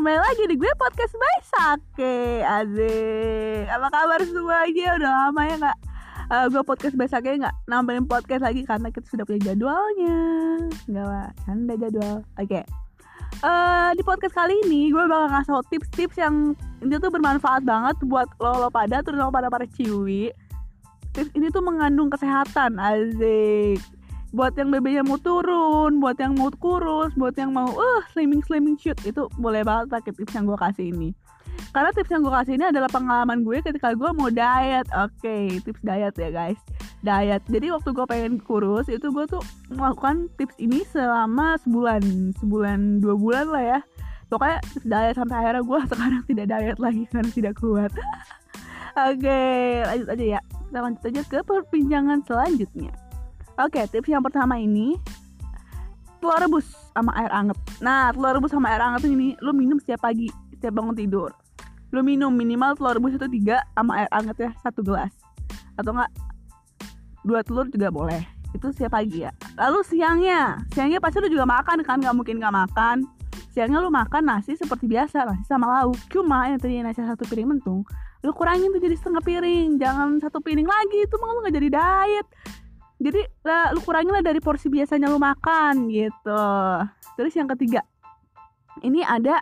kembali lagi di gue podcast by Sake. Azik Apa kabar semuanya? Udah lama ya gak uh, Gue podcast by Sake gak nambahin podcast lagi Karena kita sudah punya jadwalnya. Gak lah, canda jadwal. Oke. Okay. uh, Di podcast kali ini gue bakal ngasih tips-tips yang Ini tuh bermanfaat banget buat lo, lo pada Terutama pada para ciwi. Tips ini tuh mengandung kesehatan Azik buat yang BB-nya mau turun, buat yang mau kurus, buat yang mau uh slimming slimming shoot itu boleh banget pakai tips yang gue kasih ini. Karena tips yang gue kasih ini adalah pengalaman gue ketika gue mau diet. Oke, okay, tips diet ya guys. Diet. Jadi waktu gue pengen kurus itu gue tuh melakukan tips ini selama sebulan, sebulan dua bulan lah ya. Pokoknya tips diet sampai akhirnya gue sekarang tidak diet lagi karena tidak kuat. Oke, okay, lanjut aja ya. Kita lanjut aja ke perbincangan selanjutnya. Oke, tips yang pertama ini telur rebus sama air anget. Nah, telur rebus sama air anget ini lu minum setiap pagi, setiap bangun tidur. Lu minum minimal telur rebus itu tiga sama air anget ya satu gelas. Atau enggak dua telur juga boleh. Itu setiap pagi ya. Lalu siangnya, siangnya pasti lu juga makan kan, nggak mungkin nggak makan. Siangnya lu makan nasi seperti biasa, nasi sama lauk. Cuma yang tadi nasi satu piring mentung, lu kurangin tuh jadi setengah piring. Jangan satu piring lagi, itu malah nggak jadi diet jadi lah, lu kurangin lah dari porsi biasanya lu makan gitu. Terus yang ketiga ini ada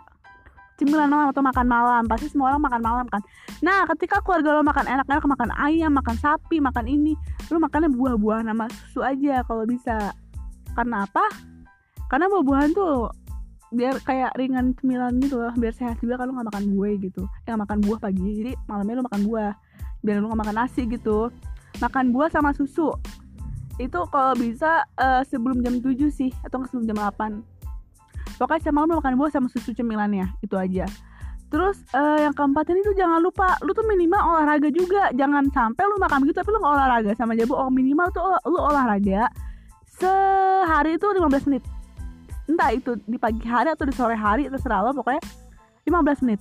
cemilan malam atau makan malam. Pasti semua orang makan malam kan? Nah ketika keluarga lo makan enak-enak makan ayam makan sapi makan ini lu makannya buah-buahan sama susu aja kalau bisa. Karena apa? Karena buah-buahan tuh biar kayak ringan cemilan gitu loh biar sehat juga kalau nggak makan buah gitu. Yang makan buah pagi jadi malamnya lu makan buah biar lu nggak makan nasi gitu. Makan buah sama susu itu kalau bisa uh, sebelum jam 7 sih atau sebelum jam 8 pokoknya setiap malam makan buah sama susu cemilannya itu aja. Terus uh, yang keempat ini tuh jangan lupa lu tuh minimal olahraga juga. Jangan sampai lu makan gitu tapi lu gak olahraga. Sama aja oh minimal tuh lu olahraga sehari itu 15 menit. Entah itu di pagi hari atau di sore hari terserah lo. Pokoknya 15 menit.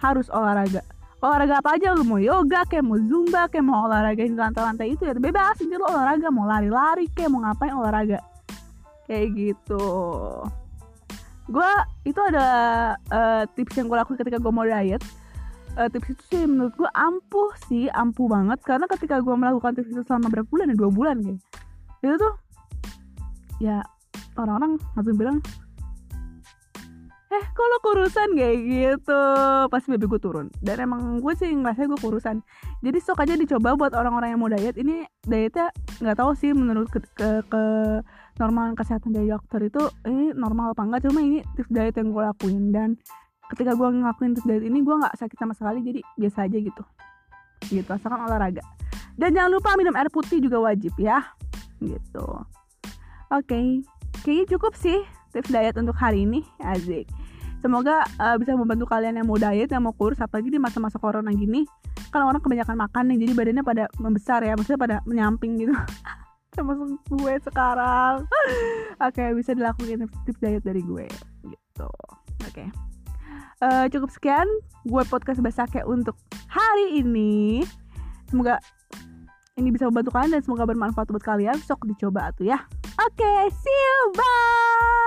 Harus olahraga olahraga apa aja? Lu mau yoga kayak mau zumba kayak mau olahraga di lantai-lantai itu ya bebas. Ini lu olahraga mau lari-lari kayak mau ngapain olahraga? Kayak gitu. Gue itu ada uh, tips yang gue lakuin ketika gue mau diet. Uh, tips itu sih menurut gue ampuh sih ampuh banget. Karena ketika gue melakukan tips itu selama berapa bulan ya? Dua bulan kayak. Itu tuh ya orang-orang langsung bilang eh kok lo kurusan? Kayak gitu. Pasti baby gue turun. Dan emang gue sih ngerasa gue kurusan. Jadi sok aja dicoba buat orang-orang yang mau diet. Ini dietnya nggak tahu sih menurut ke, ke, ke normal kesehatan dari dokter itu ini normal apa enggak cuma ini tips diet yang gue lakuin. Dan ketika gue ngelakuin tips diet ini gue nggak sakit sama sekali. Jadi biasa aja gitu. Gitu asalkan olahraga. Dan jangan lupa minum air putih juga wajib ya. Gitu. Oke. Okay. kayaknya cukup sih tips diet untuk hari ini Azik semoga uh, bisa membantu kalian yang mau diet yang mau kurus apalagi di masa-masa corona gini. Kan orang kebanyakan makan nih jadi badannya pada membesar ya maksudnya pada menyamping gitu. Sama gue sekarang. Oke okay, bisa dilakukan tips diet dari gue gitu. Oke. Okay. uh, eh, cukup sekian gue podcast kayak untuk hari ini. Semoga ini bisa membantu kalian dan semoga bermanfaat buat kalian. Sok dicoba tuh ya. Oke okay, see you bye